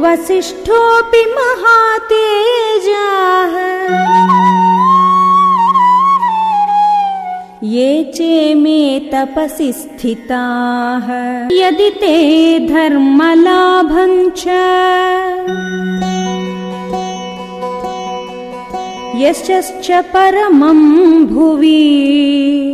वसिष्ठोऽपि महातेजाः। ये चेमे तपसि स्थिताः। यदि ते धर्मलाभम् च। यश्च परमम् भुवि